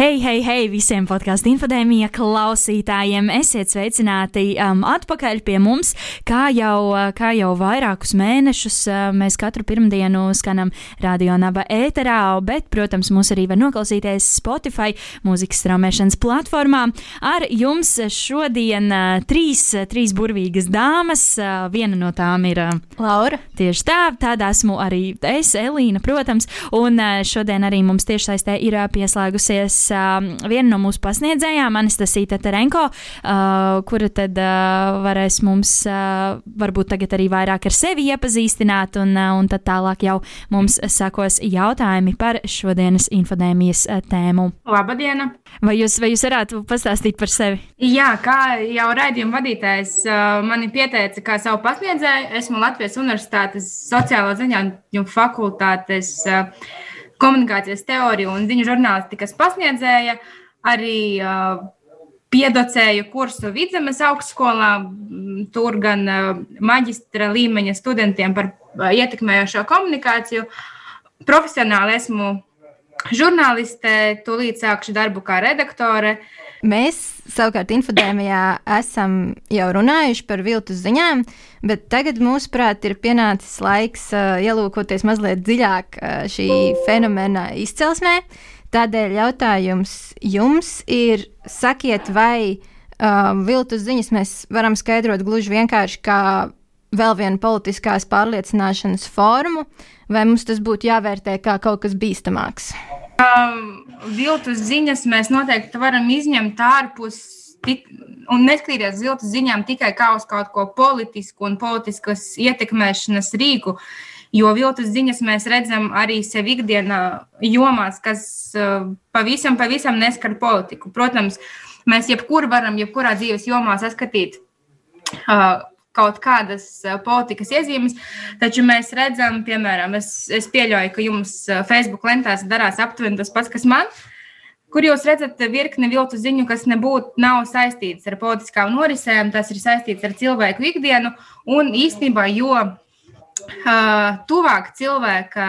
Hei, hei, hei visiem podkāstu infodēmija klausītājiem! Esiet sveicināti um, atpakaļ pie mums. Kā jau, kā jau vairākus mēnešus uh, mēs katru pirmdienu skanam radio naba ēterā, bet, protams, mūs arī var noklausīties Spotify mūzikas straumēšanas platformā. Ar jums šodien uh, trīs, trīs burvīgas dāmas. Uh, viena no tām ir uh, Laura. Tieši tā, tāda esmu arī es, Elīna, protams. Un uh, šodien arī mums tiešsaistē ir uh, pieslēgusies viena no mūsu pasniedzējām, Anastasija Terenko, uh, kura tad uh, varēs mums uh, varbūt tagad arī vairāk ar sevi iepazīstināt, un, uh, un tad tālāk jau mums sakos jautājumi par šodienas infodēmijas uh, tēmu. Labdien! Vai jūs, vai jūs varētu pastāstīt par sevi? Jā, kā jau raidījuma vadītājs uh, mani pieteica kā savu pasniedzēju, esmu Latvijas Universitātes sociālo ziņojumu fakultātes uh, komunikācijas teoriju un ziņu žurnālistikas pasniedzēja, arī uh, piedocēju kursu Vidzemes augstskolā, tur gan uh, maģistra līmeņa studentiem par uh, ietekmējošo komunikāciju. Profesionāli esmu žurnāliste, tūlīt sākšu darbu kā redaktore. Mēs savukārt infodēmijā esam jau runājuši par viltus ziņām, bet tagad, mūsuprāt, ir pienācis laiks uh, ielūkoties mazliet dziļāk uh, šī fenomena izcelsmē. Tādēļ jautājums jums ir, sakiet, vai uh, viltus ziņas mēs varam skaidrot gluži vienkārši kā vēl vienu politiskās pārliecināšanas formu, vai mums tas būtu jāvērtē kā kaut kas bīstamāks? Viltus ziņas mēs noteikti varam izņemt ārpus tik, un neskatīties uz viltus ziņām tikai kā uz kaut ko politisku un politiskas ietekmēšanas rīku. Jo viltus ziņas mēs redzam arī sev ikdienā jomās, kas uh, pavisam, pavisam neskar politiku. Protams, mēs jebkur varam, jebkurā dzīves jomā saskatīt uh, kaut kādas politikas iezīmes, taču mēs redzam, piemēram, es, es pieļauju, ka jums Facebook lentās darās aptuveni tas pats, kas man. Kur jūs redzat virkni viltu ziņu, kas nebūtu nav saistīts ar politiskām norisēm, tas ir saistīts ar cilvēku ikdienu. Un īstenībā, jo uh, tuvāk cilvēka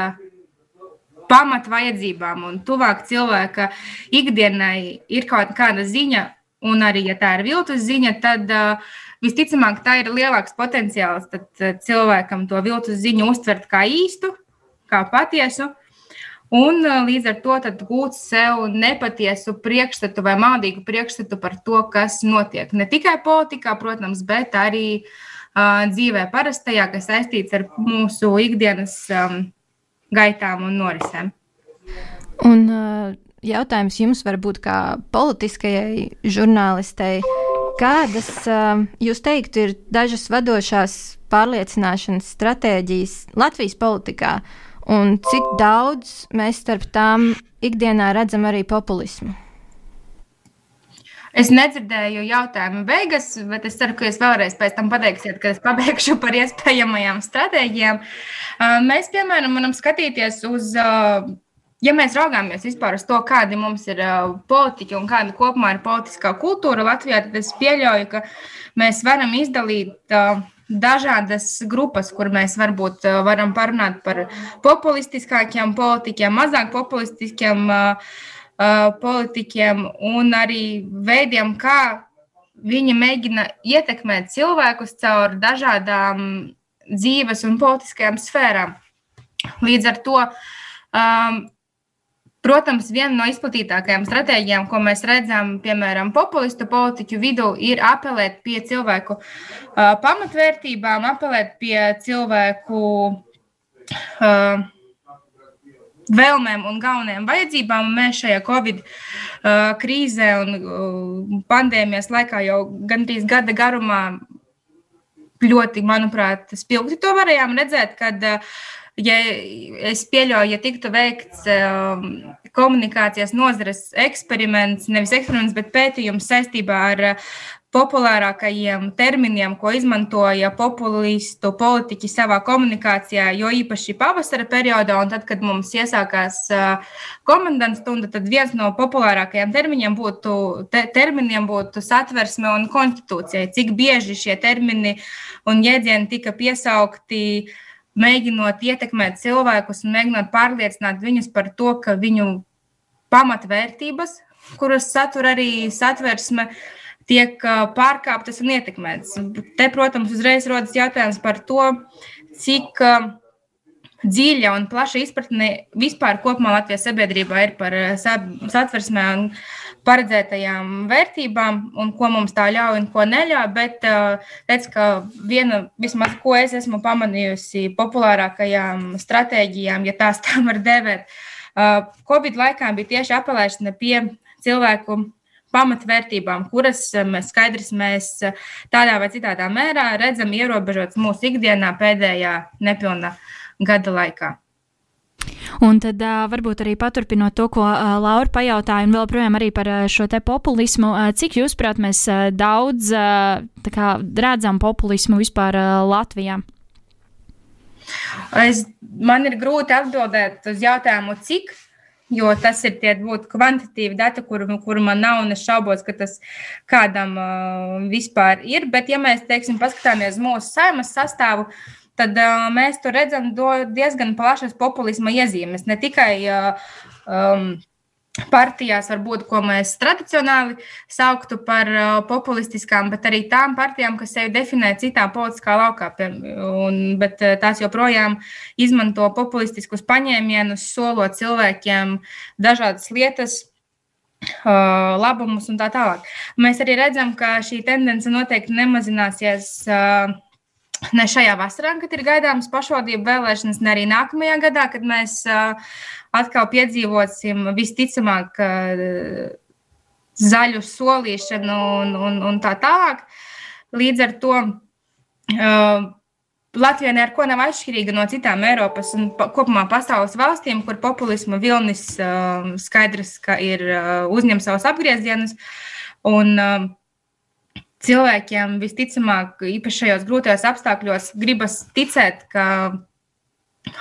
pamat vajadzībām un tuvāk cilvēka ikdienai ir kaut kāda ziņa, un arī, ja tā ir viltus ziņa, tad uh, visticamāk, tā ir lielāks potenciāls cilvēkam to viltus ziņu uztvert kā īstu, kā patiesu. Un līdz ar to gūt sev nepatiesu priekšstatu vai maldīgu priekšstatu par to, kas notiek. Ne tikai politikā, protams, bet arī uh, dzīvē parastajā, kas saistīts ar mūsu ikdienas um, gaitām un norisēm. Un uh, jautājums jums varbūt kā politiskajai žurnālistei. Kādas, uh, jūs teiktu, ir dažas vadošās pārliecināšanas stratēģijas Latvijas politikā, un cik daudz mēs starp tām ikdienā redzam arī populismu? Es nedzirdēju jautājumu beigas, bet es ceru, ka jūs vēlreiz pēc tam pateiksiet, kad es pabeigšu par iespējamajām stratēģijām. Uh, mēs, piemēram, varam skatīties uz uh, ja mēs raugāmies vispār uz to, kādi mums ir uh, politiķi un kāda kopumā ir politiskā kultūra Latvijā, tad es pieļauju, ka mēs varam izdalīt uh, dažādas grupas, kur mēs varbūt uh, varam parunāt par populistiskākiem politiķiem, mazāk populistiskiem politiķiem un arī veidiem, kā viņi mēģina ietekmēt cilvēkus caur dažādām dzīves un politiskajām sfērām. Līdz ar to um, Protams, viena no izplatītākajām stratēģijām, ko mēs redzam, piemēram, populistu politiķu vidū, ir apelēt pie cilvēku uh, pamatvērtībām, apelēt pie cilvēku uh, vēlmēm un galvenajām vajadzībām. Mēs šajā Covid uh, krīzē un pandēmijas laikā jau gandrīz gada garumā ļoti, manuprāt, spilgti to varējām redzēt, kad uh, ja es pieļauju, ja tiktu veikts um, komunikācijas nozares eksperiments, nevis eksperiments, bet pētījums saistībā ar populārākajiem terminiem, ko izmantoja populistu politiķi savā komunikācijā, jo īpaši pavasara periodā, un tad, kad mums iesākās komandants stunda, tad viens no populārākajiem terminiem būtu, te, terminiem būtu satversme un konstitūcija. Cik bieži šie termini un jēdzieni tika piesaukti, mēģinot ietekmēt cilvēkus un mēģinot pārliecināt viņus par to, ka viņu pamatvērtības, kuras satur arī satversme, tiek pārkāptas un ietekmētas. Te, protams, uzreiz rodas jautājums par to, cik dziļa un plaša izpratne vispār kopumā Latvijas sabiedrībā ir par satversmē un paredzētajām vērtībām, un ko mums tā ļauj un ko neļauj. Bet redz, ka viena, vismaz ko es esmu pamanījusi, populārākajām stratēģijām, ja tās tā var dēvēt, Covid laikā bija tieši apelēšana pie cilvēku pamatvērtībām, kuras mēs skaidrs mēs tādā vai citādā mērā redzam ierobežotas mūsu ikdienā pēdējā nepilna gada laikā. Un tad uh, varbūt arī paturpinot to, ko uh, Laura pajautāja, un vēl projām arī par uh, šo te populismu, uh, cik jūs, prāt, mēs uh, daudz uh, kā, redzam populismu vispār uh, Latvijā? Es, man ir grūti atbildēt uz jautājumu, cik, jo tas ir tie būtu kvantitīvi dati, kuru, kuru man nav, un es šaubos, ka tas kādam uh, vispār ir. Bet, ja mēs, teiksim, paskatāmies mūsu saimas sastāvu, tad uh, mēs tur redzam diezgan plašas populisma iezīmes. Ne tikai uh, um, partijās, varbūt, ko mēs tradicionāli sauktu par uh, populistiskām, bet arī tām partijām, kas sevi definē citā politiskā laukā. Un, bet tās joprojām izmanto populistiskus paņēmienus, solot cilvēkiem dažādas lietas. Uh, labumus un tā tālāk. Mēs arī redzam, ka šī tendence noteikti nemazināsies uh, ne šajā vasarā, kad ir gaidāmas pašvaldību vēlēšanas, ne arī nākamajā gadā, kad mēs atkal piedzīvosim visticamāk zaļu solīšanu un, un, un tā tālāk. Līdz ar to Latvija neko nav atšķirīga no citām Eiropas un kopumā pasaules valstīm, kur populisma vilnis skaidrs, ka ir uzņem savus apgriezienus. Un, uh, cilvēkiem visticamāk, īpaši šajos grūtajos apstākļos, gribas ticēt, ka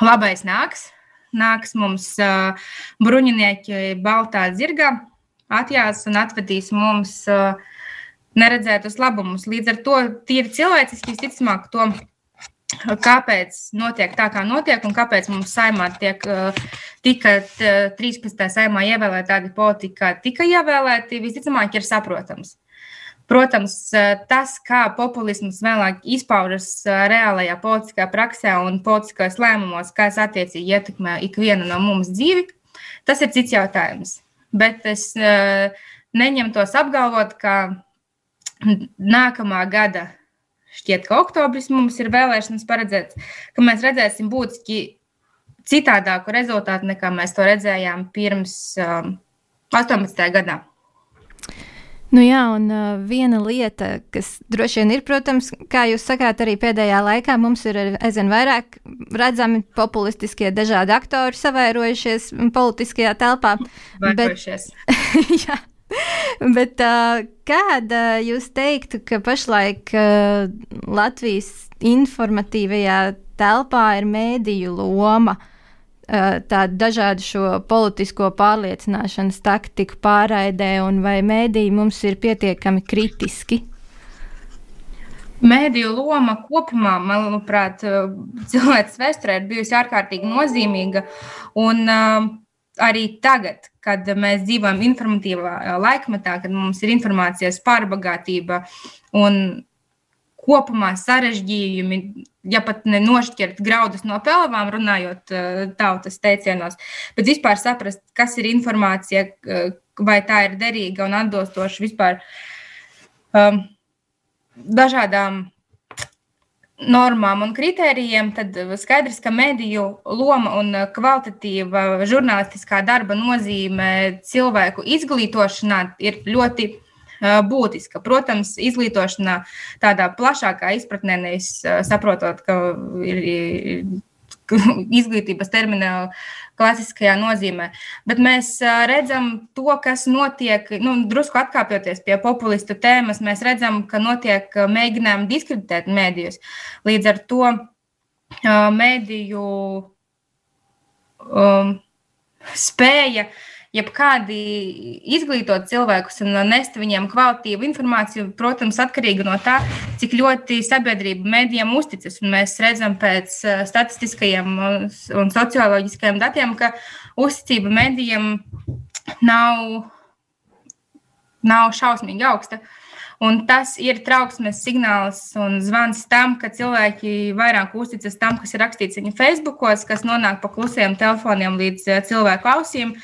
labais nāks. Nāks mums uh, bruņinieki baltā zirgā, atjās un atvedīs mums uh, neredzētus labumus. Līdz ar to tīri cilvēciski visticamāk to, kāpēc notiek tā, kā notiek, un kāpēc mums saimā tiek uh, tika 13. saimā ievēlēti tādi politiķi, kā tika ievēlēti, visticamāk ir saprotams. Protams, eh, tas, kā populisms vēlāk izpaužas eh, reālajā politiskā praksē un politiskajos lēmumos, kā tas attiecīgi ietekmē ikvienu no mums dzīvi, tas ir cits jautājums. Bet es eh, neņemtos apgalvot, ka nākamā gada, šķiet, ka oktobris mums ir vēlēšanas paredzēts, ka mēs redzēsim būtiski citādāku rezultātu nekā mēs to redzējām pirms um, 18. gadā. Nu jā, un uh, viena lieta, kas droši vien ir, protams, kā jūs sakāt, arī pēdējā laikā mums ir aizvien vairāk redzami populistiskie dažādi aktori savairojušies politiskajā telpā. Vairojušies. Bet, jā. Bet uh, kāda jūs teiktu, ka pašlaik uh, Latvijas informatīvajā telpā ir mēdīju loma? Uh, tādu dažādu šo politisko pārliecināšanas taktiku pārraidē, un vai mēdīji mums ir pietiekami kritiski? Mēdīju loma kopumā, manuprāt, cilvēks vēsturē ir bijusi ārkārtīgi nozīmīga. Un, uh, arī tagad, kad mēs dzīvojam informatīvā laikmetā, kad mums ir informācijas pārbagātība un kopumā sarežģījumi, ja pat nenošķirt graudus no pelnām, runājot eh, tautas teicienos, bet vispār saprast, kas ir informācija, vai tā ir derīga un atbilstoša vispār um, dažādām normām un kritērijiem, tad skaidrs, ka mediju loma un kvalitatīva žurnālistiskā darba nozīme cilvēku izglītošanā ir ļoti būtiska. Protams, izglītošanā tādā plašākā izpratnē, nevis saprotot, ka ir izglītības termina klasiskajā nozīmē. Bet mēs redzam to, kas notiek, nu, drusku atkāpjoties pie populistu tēmas, mēs redzam, ka notiek mēģinājumi diskreditēt mēdījus. Līdz ar to mēdīju um, spēja uh, jebkādi izglītot cilvēkus un nest viņiem kvalitīvu informāciju, protams, atkarīga no tā, cik ļoti sabiedrība medijiem uzticas. Un mēs redzam pēc eh, statistiskajiem un socioloģiskajiem datiem, ka uzticība medijiem nav, nav šausmīgi augsta. Uh, Un tas ir trauksmes signāls un zvans tam, ka cilvēki vairāk uzticas tam, kas ir rakstīts viņa Facebookos, kas nonāk pa klusiem telefoniem līdz eh, cilvēku ausīm,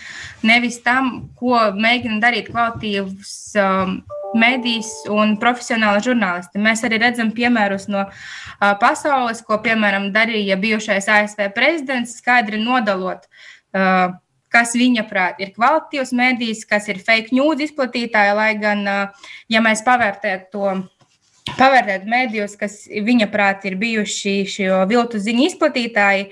nevis tam, ko mēģina darīt kvalitīvs um, medijs un profesionāli žurnālisti. Mēs arī redzam piemērus no uh, pasaules, ko piemēram darīja bijušais ASV prezidents, skaidri nodalot. Uh, kas viņa prāt ir kvalitatīvs mēdījis, kas ir fake news izplatītāji, lai gan, ja mēs pavērtētu to. Pavērtēt mēdījus, kas viņa prāt ir bijuši šo viltu ziņu izplatītāji,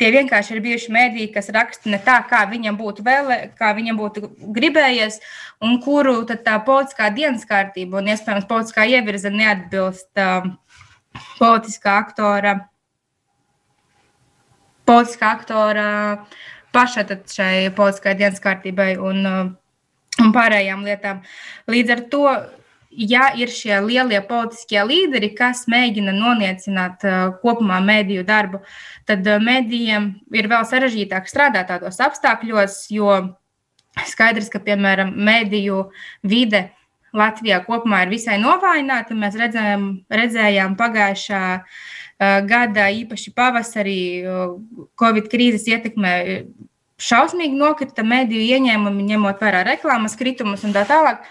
tie vienkārši ir bijuši mēdīji, kas raksta ne tā, kā viņam būtu vēlē, kā viņam būtu gribējies, un kuru tā politiskā dienas kārtība un, iespējams, politiskā ievirza neatbilst uh, politiskā aktora, politiskā aktora uh, pašai šai politiskajai dienas kārtībai un, uh, un pārējām lietām. Līdz ar to, ja ir šie lielie politiskie līderi, kas mēģina noniecināt uh, kopumā mēdīju darbu, tad uh, mēdījiem ir vēl sarežģītāk strādāt tādos apstākļos, jo skaidrs, ka, piemēram, mēdīju vide Latvijā kopumā ir visai novājināta. Mēs redzējām, redzējām pagājušā gada, īpaši pavasarī, Covid krīzes ietekmē šausmīgi nokrita mediju ieņēmumi, ņemot vērā reklāmas kritumus un tā tālāk.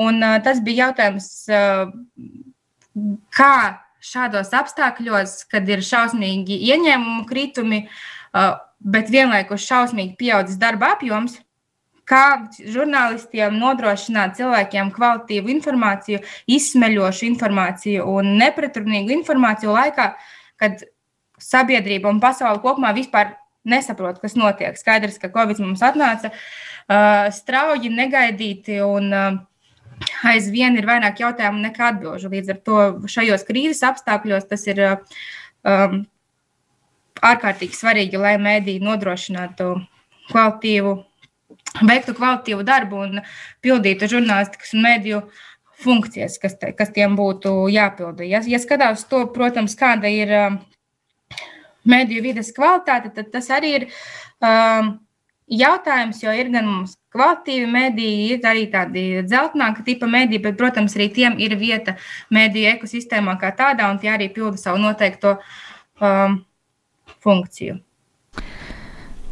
Un, uh, tas bija jautājums, uh, kā šādos apstākļos, kad ir šausmīgi ieņēmumu kritumi, uh, bet vienlaikus šausmīgi pieaudzis darba apjoms, kā žurnālistiem nodrošināt cilvēkiem kvalitīvu informāciju, izsmeļošu informāciju un nepretrunīgu informāciju laikā, kad sabiedrība un pasaule kopumā vispār nesaprot, kas notiek. Skaidrs, ka Covid mums atnāca uh, strauji, negaidīti un uh, aizvien ir vairāk jautājumu nekā atbildžu. Līdz ar to šajos krīzes apstākļos tas ir um, ārkārtīgi svarīgi, lai mēdīji nodrošinātu kvalitīvu, veiktu kvalitīvu darbu un pildītu žurnālistikas un mēdīju funkcijas, kas, te, kas tiem būtu jāpilda. Ja, ja skatās to, protams, kāda ir uh, mediju vides kvalitāte, tad tas arī ir um, jautājums, jo ir gan mums kvalitīvi mediji, ir arī tādi dzeltenāka tipa mediji, bet, protams, arī tiem ir vieta mediju ekosistēmā kā tādā, un tie arī pilda savu noteikto um, funkciju.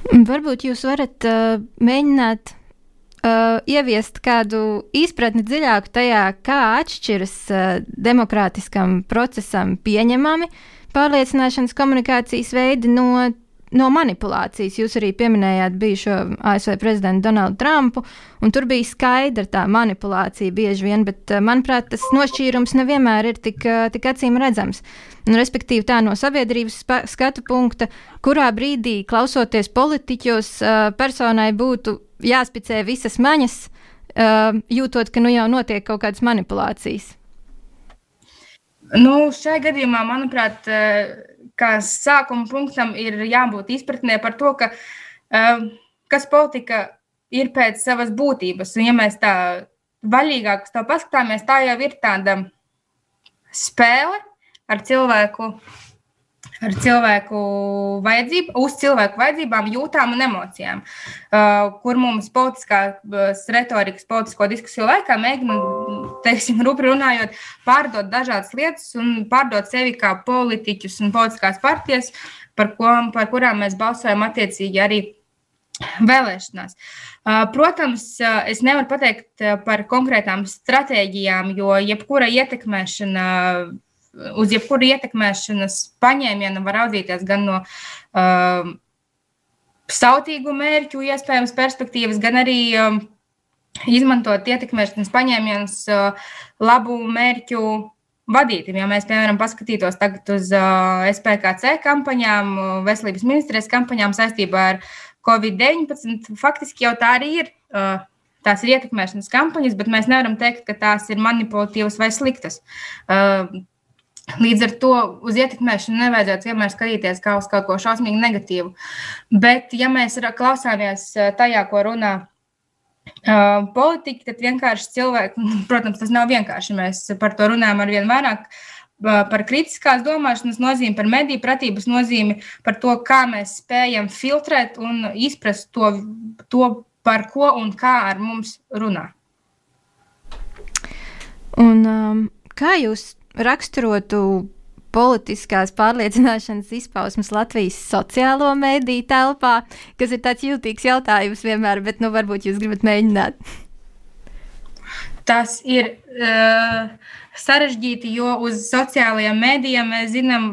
Varbūt jūs varat uh, mēģināt uh, ieviest kādu izpratni dziļāku tajā, kā atšķiras uh, demokrātiskam procesam pieņemami pārliecināšanas komunikācijas veidi no, no manipulācijas. Jūs arī pieminējāt bijušo ASV prezidentu Donaldu Trumpu, un tur bija skaidra tā manipulācija bieži vien, bet, eh, manuprāt, tas nošķīrums nevienmēr ir tik, eh, tik acīm redzams. Un, respektīvi, tā no sabiedrības skatu punkta, kurā brīdī, klausoties politiķos, eh, personai būtu jāspicē visas maņas, jūtot, ka nu jau notiek kaut kādas manipulācijas. Nu, šai gadījumā, manuprāt, kā sākuma punktam ir jābūt izpratnē par to, ka, eh, kas politika ir pēc savas būtības. Un, ja mēs tā vaļīgāk uz to paskatāmies, tā jau ir tāda spēle ar cilvēku ar cilvēku vajadzību, uz cilvēku vajadzībām, jūtām un emocijām, uh, kur mums politiskās retorikas, politisko diskusiju laikā mēģina, teiksim, rupi runājot, pārdot dažādas lietas un pārdot sevi kā politiķus un politiskās partijas, par, ko, par kurām mēs balsojam attiecīgi arī vēlēšanās. Uh, protams, uh, es nevaru pateikt par konkrētām stratēģijām, jo jebkura ietekmēšana uz jebkuru ietekmēšanas paņēmienu var raudzīties gan no uh, sautīgu mērķu, iespējams, perspektīvas, gan arī um, izmantot ietekmēšanas paņēmienus uh, labu mērķu vadītiem. Ja mēs, piemēram, paskatītos tagad uz uh, SPKC kampaņām, veselības ministrijas kampaņām saistībā ar Covid-19, faktiski jau tā arī ir. Uh, tās ir ietekmēšanas kampaņas, bet mēs nevaram teikt, ka tās ir manipulatīvas vai sliktas. Uh, Līdz ar to uz ietekmēšanu nevajadzētu vienmēr skatīties kā uz kaut ko šausmīgi negatīvu. Bet, ja mēs klausāmies tajā, ko runā uh, politiķi, tad vienkārši cilvēki, protams, tas nav vienkārši. Mēs par to runājam ar vien vairāk. Par kritiskās domāšanas nozīmi, par mediju pratības nozīmi, par to, kā mēs spējam filtrēt un izprast to, to par ko un kā ar mums runā. Un, um, kā jūs raksturotu politiskās pārliecināšanas izpausmes Latvijas sociālo mediju telpā, kas ir tāds jūtīgs jautājums vienmēr, bet nu, varbūt jūs gribat mēģināt. Tas ir uh, sarežģīti, jo uz sociālajiem mēdījiem mēs zinām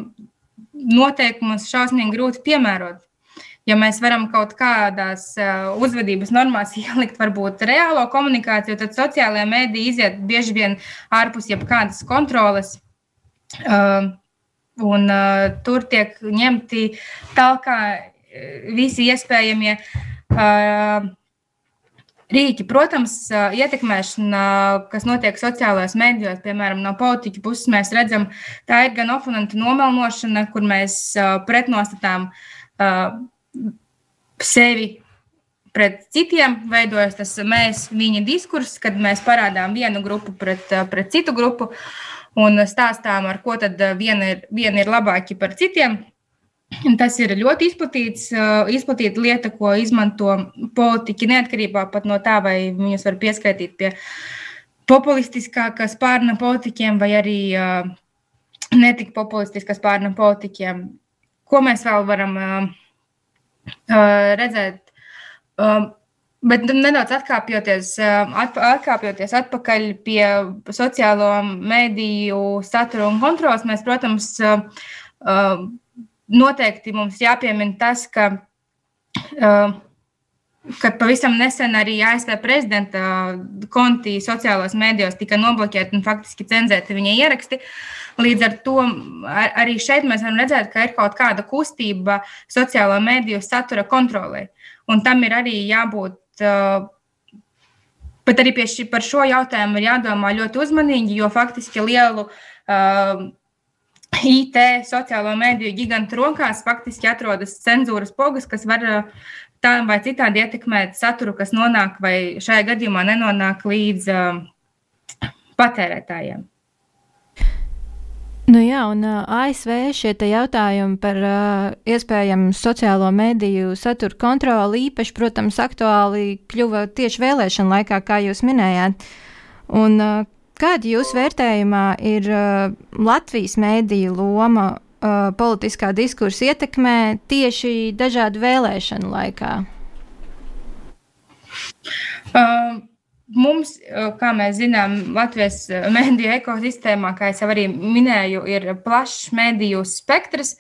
noteikumus šausmīgi grūti piemērot ja mēs varam kaut kādās uh, uzvedības normās ielikt, varbūt reālo komunikāciju, tad sociālajā mēdī iziet bieži vien ārpus jebkādas kontroles. Uh, un uh, tur tiek ņemti tālāk visi iespējamie uh, rīki. Protams, ietekmēšana, kas notiek sociālajos mēdījos, piemēram, no politiķa puses, mēs redzam, tā ir gan oponentu nomelnošana, kur mēs pretnostatām sevi pret citiem, veidojas tas mēs, viņa diskurss, kad mēs parādām vienu grupu pret, pret citu grupu un stāstām, ar ko tad viena ir, viena ir labāki par citiem. Tas ir ļoti izplatīts, izplatīta lieta, ko izmanto politiķi neatkarībā no tā, vai viņus var pieskaitīt pie populistiskākā spārna politiķiem vai arī netik populistiskā spārna politiķiem. Ko mēs vēl varam redzēt. Bet nedaudz atkāpjoties, atkāpjoties atpakaļ pie sociālo mediju satura un kontrolas, mēs, protams, noteikti mums jāpiemina tas, ka, ka pavisam nesen arī ASV prezidenta konti sociālajos mēdījos tika nobloķēti un faktiski cenzēti viņa ieraksti. Uh, Līdz ar to ar, arī šeit mēs varam redzēt, ka ir kaut kāda kustība sociālo mediju satura kontrolē. Un tam ir arī jābūt. Uh, Bet arī ši, par šo jautājumu ir jādomā ļoti uzmanīgi, jo faktiski lielu uh, IT, sociālo mediju gigantu rokās faktiski atrodas cenzūras pogas, kas var uh, tā vai citādi ietekmēt saturu, kas nonāk vai šajā gadījumā nenonāk līdz uh, patērētājiem. Nu jā, un uh, ASV šie jautājumi par uh, iespējamu sociālo mediju satura kontroli īpaši, protams, aktuāli kļuva tieši vēlēšana laikā, kā jūs minējāt. Un, uh, kāda jūsu vērtējumā ir uh, Latvijas mediju loma uh, politiskā diskursa ietekmē tieši dažādu vēlēšanu laikā? Um. Mums, kā mēs zinām, Latvijas mediju ekosistēmā, kā jau arī minēju, ir plašs mediju spektrs.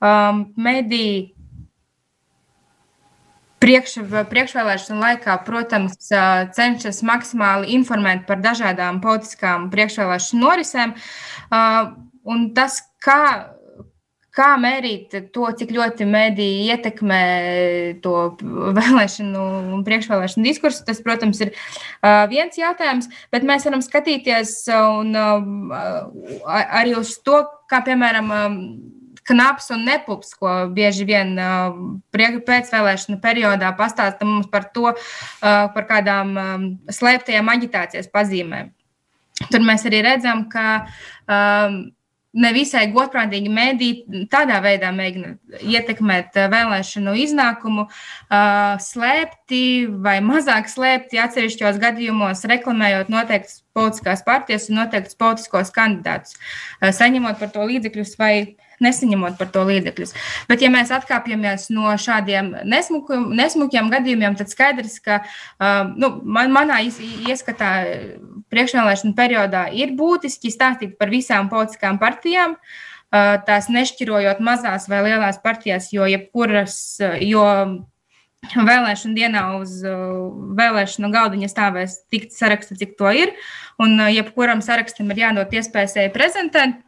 Um, mediji priekš, priekšvēlēšanu laikā, protams, cenšas maksimāli informēt par dažādām politiskām priekšvēlēšanu norisēm. Un tas, kā Kā mērīt to, cik ļoti mediji ietekmē to vēlēšanu un priekšvēlēšanu diskursu, tas, protams, ir viens jautājums, bet mēs varam skatīties un, arī uz to, kā piemēram knaps un nepups, ko bieži vien pēcvēlēšana periodā pastāsta mums par to, par kādām slēptajām aģitācijas pazīmēm. Tur mēs arī redzam, ka um, nevisai godprātīgi mēdī tādā veidā mēģina ietekmēt eh, vēlēšanu iznākumu, uh, slēpti vai mazāk slēpti atsevišķos gadījumos, reklamējot noteiktas politiskās partijas un noteiktus politiskos kandidātus, uh, saņemot par to līdzekļus vai nesaņemot par to līdzekļus. Bet, ja mēs atkāpjamies no šādiem nesmukiem, nesmukiem gadījumiem, tad skaidrs, ka nu, man, manā ieskatā priekšvēlēšanu periodā ir būtiski stāstīt par visām politiskām partijām. Uh, tās nešķirojot mazās vai lielās partijās, jo jebkuras, jo vēlēšanu dienā uz vēlēšanu galdiņa stāvēs tik saraksta, cik to ir. Un jebkuram sarakstam ir jādod iespēja sevi prezentēt.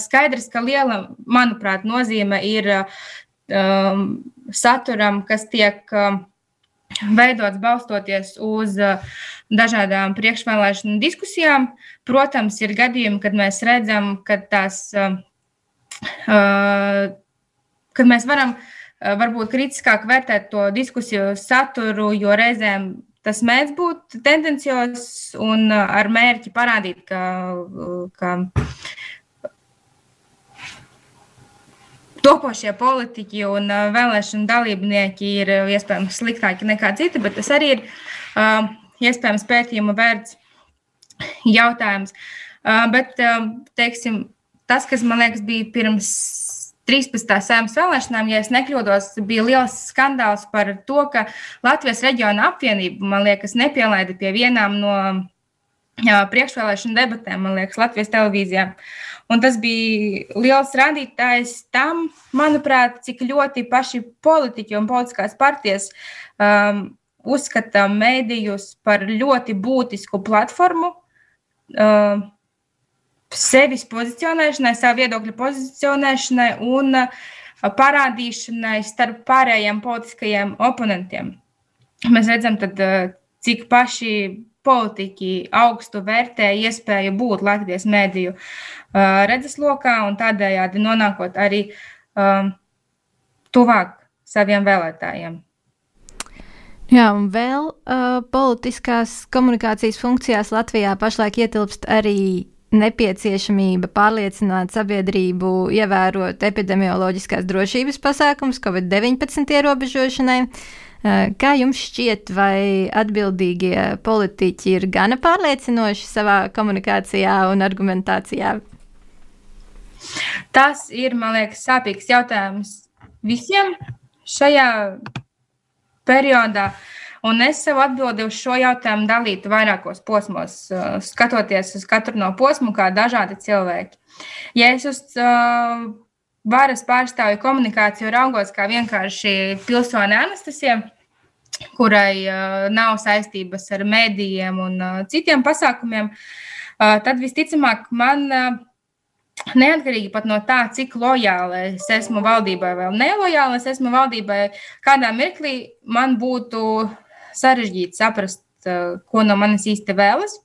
Skaidrs, ka liela, manuprāt, nozīme ir um, saturam, kas tiek um, veidots balstoties uz uh, dažādām priekšvēlēšanu diskusijām. Protams, ir gadījumi, kad mēs redzam, ka tās, uh, uh kad mēs varam varbūt kritiskāk vērtēt to diskusiju saturu, jo reizēm tas mēdz būt tendencios un ar mērķi parādīt, ka, ka topošie politiķi un vēlēšana dalībnieki ir iespējams sliktāki nekā citi, bet tas arī ir iespējams pētījuma vērts jautājums. Bet, teiksim, tas, kas man liekas, bija pirms 13. sēmas vēlēšanām, ja es nekļūdos, bija liels skandāls par to, ka Latvijas reģiona apvienība, man liekas, nepielaida pie vienām no priekšvēlēšana debatēm, man liekas, Latvijas televīzijā. Uh, Un tas bija liels rādītājs tam, manuprāt, cik ļoti paši politiķi un politiskās partijas um, uzskata mēdījus par ļoti būtisku platformu um, sevis pozicionēšanai, savu viedokļu pozicionēšanai un uh, parādīšanai starp pārējiem politiskajiem oponentiem. Mēs redzam, tad, uh, cik paši politiķi augstu vērtē iespēju būt Latvijas mēdīju uh, redzeslokā un tādējādi nonākot arī um, tuvāk saviem vēlētājiem. Jā, un vēl uh, politiskās komunikācijas funkcijās Latvijā pašlaik ietilpst arī nepieciešamība pārliecināt sabiedrību, ievērot epidemioloģiskās drošības pasākumus Covid-19 ierobežošanai. Uh, kā jums šķiet, vai atbildīgie politiķi ir gana pārliecinoši savā komunikācijā un argumentācijā? Tas ir, man liekas, sāpīgs jautājums visiem šajā periodā. Un es sev atbildi uz šo jautājumu dalītu vairākos posmos, skatoties uz katru no posmu, kā dažādi cilvēki. Ja es uz uh, varas pārstāvju komunikāciju raugos kā vienkārši pilsoni Anastasija, kurai uh, nav saistības ar mēdījiem un uh, citiem pasākumiem, uh, tad visticamāk man. Uh, Neatkarīgi no tā, cik lojāli es esmu valdībai vai nelojāli es esmu valdībai, kādā mirklī man būtu sarežģīti saprast, ko no manis īsti vēlas.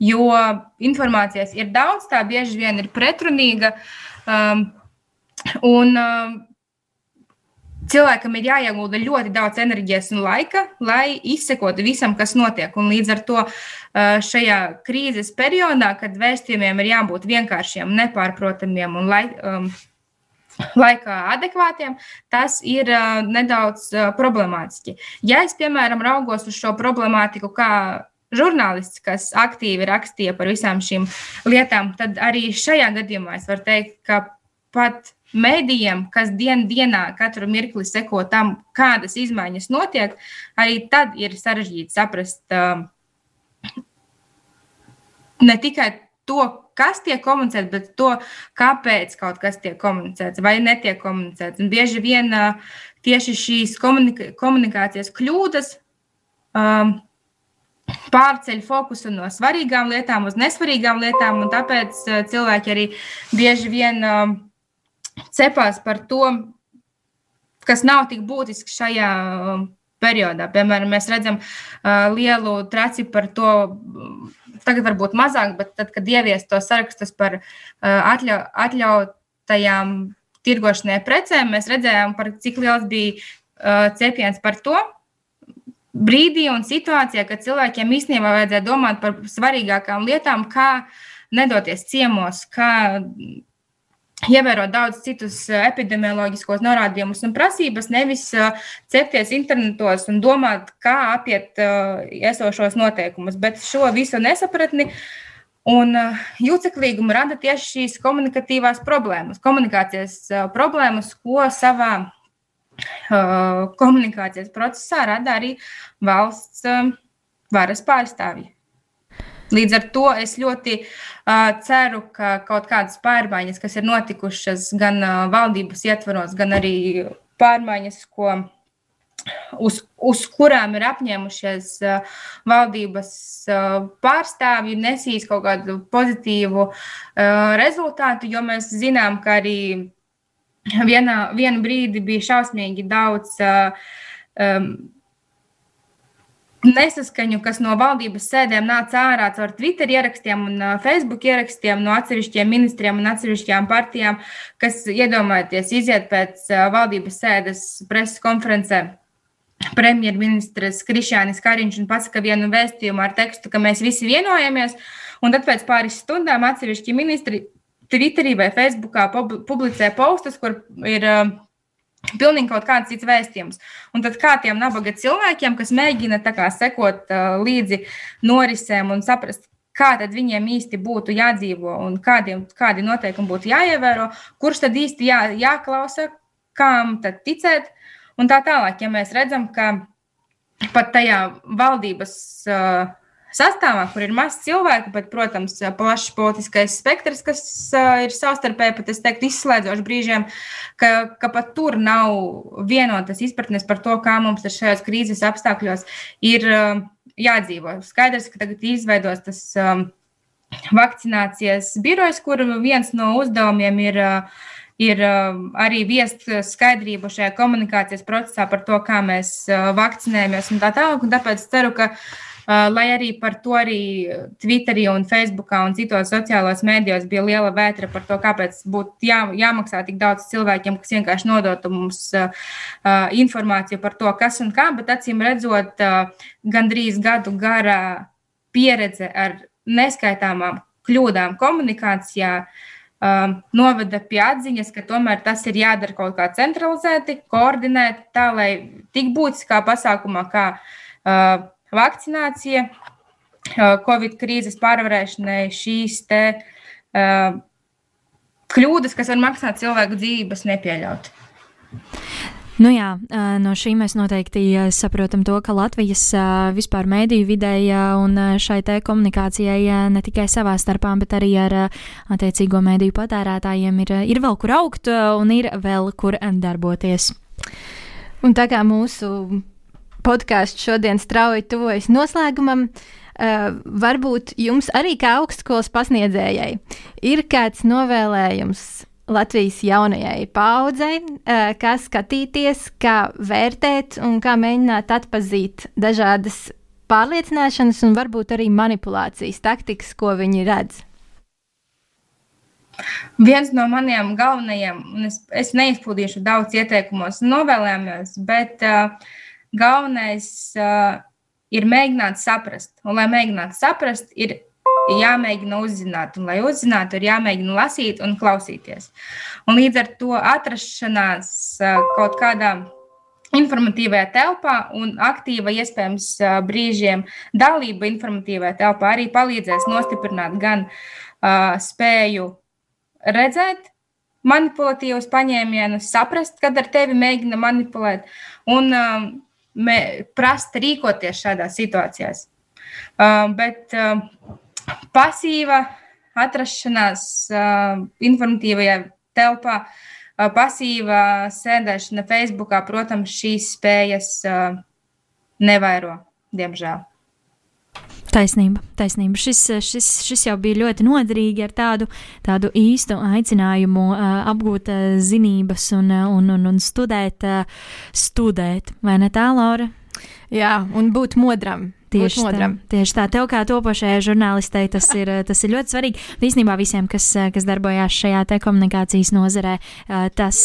Jo informācijas ir daudz, tā bieži vien ir pretrunīga. Um, Un uh, cilvēkam ir jāiegulda ļoti daudz enerģijas un laika, lai izsekotu visam, kas notiek. Un līdz ar to uh, šajā krīzes periodā, kad vēstījumiem ir jābūt vienkāršiem, nepārprotamiem un lai, um, laikā adekvātiem, tas ir uh, nedaudz uh, problemātiski. Ja es, piemēram, raugos uz šo problemātiku kā žurnālists, kas aktīvi rakstīja par visām šīm lietām, tad arī šajā gadījumā es varu teikt, ka pat Mēdījiem, kas dien dienā katru mirkli seko tam, kādas izmaiņas notiek, arī tad ir sarežģīti saprast uh, ne tikai to, kas tiek komunicēts, bet to, kāpēc kaut kas tiek komunicēts vai netiek komunicēts. Un bieži vien uh, tieši šīs komunika komunikācijas kļūdas um, pārceļ fokusu no svarīgām lietām uz nesvarīgām lietām, un tāpēc uh, cilvēki arī bieži vien. Uh, cepās par to, kas nav tik būtisks šajā um, periodā. Piemēram, mēs redzam uh, lielu traci par to, tagad varbūt mazāk, bet tad, kad ievies to sarakstus par uh, atļau, atļautajām tirgošanai precēm, mēs redzējām, par cik liels bija uh, cepiens par to. Brīdī un situācijā, kad cilvēkiem īstenībā vajadzēja domāt par svarīgākām lietām, kā nedoties ciemos, kā ievērot daudz citus eh, epidemioloģiskos norādījumus un prasības, nevis uh, cepties internetos un domāt, kā apiet uh, esošos noteikumus. Bet šo visu nesapratni un jūceklīgumu rada tieši šīs komunikatīvās problēmas, komunikācijas problēmas, ko savā komunikācijas procesā rada arī valsts varas pārstāvji. Līdz ar to es ļoti uh, ceru, ka kaut kādas pārmaiņas, kas ir notikušas gan uh, valdības ietvaros, gan arī pārmaiņas, ko uz, uz kurām ir apņēmušies uh, valdības uh, pārstāvji, nesīs kaut kādu pozitīvu uh, rezultātu, jo mēs zinām, ka arī vienā, vienu brīdi bija šausmīgi daudz uh, um, nesaskaņu, kas no valdības sēdēm nāca ārā caur Twitter ierakstiem un Facebook ierakstiem no atsevišķiem ministriem un atsevišķām partijām, kas iedomājieties iziet pēc valdības sēdes preses konferencē. Premjerministrs Krišjānis Kariņš un pasaka vienu vēstījumu ar tekstu, ka mēs visi vienojamies, un tad pēc pāris stundām atsevišķi ministri Twitterī vai Facebookā publicē postus, kur ir uh, Pilnīgi kaut kāds cits vēstījums. Un tad kā tiem nabaga cilvēkiem, kas mēģina kā, sekot uh, līdzi norisēm un saprast, kā tad viņiem īsti būtu jādzīvo un kādiem, kādi noteikumi būtu jāievēro, kurš tad īsti jā, jāklausa, kam tad ticēt. Un tā tālāk, ja mēs redzam, ka pat tajā valdības uh, sastāvā, kur ir maz cilvēku, bet, protams, plašs politiskais spektrs, kas uh, ir savstarpēji, pat es teiktu, izslēdzošs brīžiem, ka, ka pat tur nav vienotas izpratnes par to, kā mums šajos krīzes apstākļos ir uh, jādzīvo. Skaidrs, ka tagad izveidos tas um, vakcinācijas birojs, kur viens no uzdevumiem ir. Uh, ir arī viest skaidrību šajā komunikācijas procesā par to, kā mēs vakcinējamies un tā tālāk. Tāpēc ceru, ka Uh, lai arī par to arī Twitterī un Facebookā un citos sociālos mēdījos bija liela vētra par to, kāpēc būtu jā, jāmaksā tik daudz cilvēkiem, kas vienkārši nodotu mums uh, uh, informāciju par to, kas un kā, bet acīm redzot, gandrīz gadu garā pieredze ar neskaitāmām kļūdām komunikācijā uh, noveda pie atziņas, ka tomēr tas ir jādara kaut kā centralizēti, koordinēti, tā lai tik būtiskā pasākumā, kā uh, vakcinācija, Covid krīzes pārvarēšanai šīs te uh, kļūdas, kas var maksāt cilvēku dzīvības, nepieļaut. Nu jā, no šī mēs noteikti saprotam to, ka Latvijas vispār mēdīju vidē un šai te komunikācijai ne tikai savā starpā, bet arī ar attiecīgo mēdīju patērētājiem ir, ir vēl kur augt un ir vēl kur darboties. Un tā kā mūsu podkāsts šodien strauji tuvojas noslēgumam. Uh, varbūt jums arī kā augstskolas pasniedzējai ir kāds novēlējums Latvijas jaunajai paudzei, uh, kā skatīties, kā vērtēt un kā mēģināt atpazīt dažādas pārliecināšanas un varbūt arī manipulācijas taktikas, ko viņi redz. Viens no maniem galvenajiem, un es, es neizpildīšu daudz ieteikumos, novēlējumos, bet uh, galvenais uh, ir mēģināt saprast. Un, lai mēģinātu saprast, ir jāmēģina uzzināt. Un, lai uzzinātu, ir jāmēģina lasīt un klausīties. Un līdz ar to atrašanās uh, kaut kādā informatīvajā telpā un aktīva, iespējams, uh, brīžiem dalība informatīvajā telpā arī palīdzēs nostiprināt gan uh, spēju redzēt, manipulatīvus paņēmienus, saprast, kad ar tevi mēģina manipulēt, un um, mē, prast rīkoties šādās situācijās. Uh, bet uh, pasīva atrašanās uh, informatīvajā telpā, uh, pasīva sēdēšana Facebookā, protams, šīs spējas uh, nevairo, diemžēl. Taisnība, taisnība. Šis, šis, šis jau bija ļoti noderīgi ar tādu, tādu īstu aicinājumu uh, apgūt uh, zinības un, un, un, un studēt, studēt. Vai ne tā, Laura? Jā, un būt modram. Tieši tā, tieši tā, tev kā topošajai žurnālistei tas ir, tas ir ļoti svarīgi. Īstenībā visiem, kas, kas darbojās šajā te komunikācijas nozarē, tas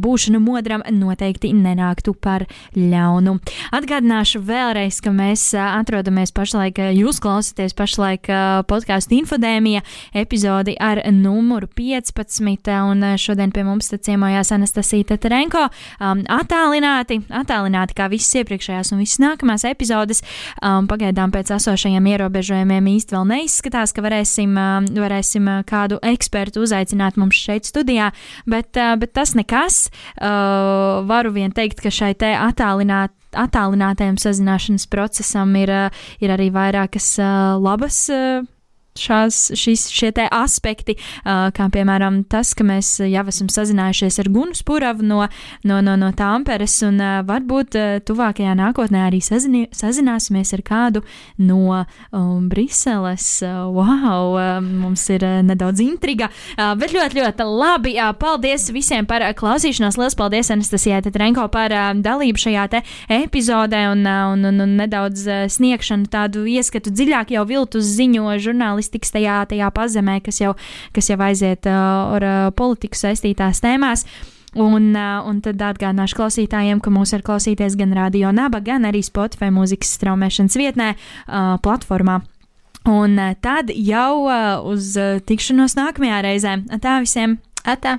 būšanu modram noteikti nenāktu par ļaunu. Atgādināšu vēlreiz, ka mēs atrodamies pašlaik, jūs klausāties pašlaik podkāstu infodēmija epizodi ar numuru 15, un šodien pie mums ciemojās Anastasija Teterenko. Um, attālināti, attālināti kā visas iepriekšējās un visas nākamās epizodes. Um, un pagaidām pēc esošajiem ierobežojumiem īsti vēl neizskatās, ka varēsim, varēsim kādu ekspertu uzaicināt mums šeit studijā, bet, bet tas nekas. Varu vien teikt, ka šai te attālināt, attālinātajam sazināšanas procesam ir, ir arī vairākas labas šās, šis, šie te aspekti, kā piemēram tas, ka mēs jau esam sazinājušies ar Gunu Spuravu no, no, no, no Tāmperes, un varbūt tuvākajā nākotnē arī sazini, sazināsimies ar kādu no um, Briseles. Wow, mums ir nedaudz intriga, bet ļoti, ļoti labi. Paldies visiem par klausīšanos. Lielas paldies Anastasijai Tetrenko par dalību šajā te epizodē un, un, un, un nedaudz sniegšanu tādu ieskatu dziļāk jau viltus ziņo žurnālisti žurnālistikas tajā, tajā pazemē, kas jau, kas jau aiziet uh, ar uh, politiku saistītās tēmās. Un, uh, un tad atgādināšu klausītājiem, ka mūs var klausīties gan Radio Naba, gan arī Spotify mūzikas straumēšanas vietnē, uh, platformā. Un uh, tad jau uh, uz uh, tikšanos nākamajā reizē. Tā visiem! Atā!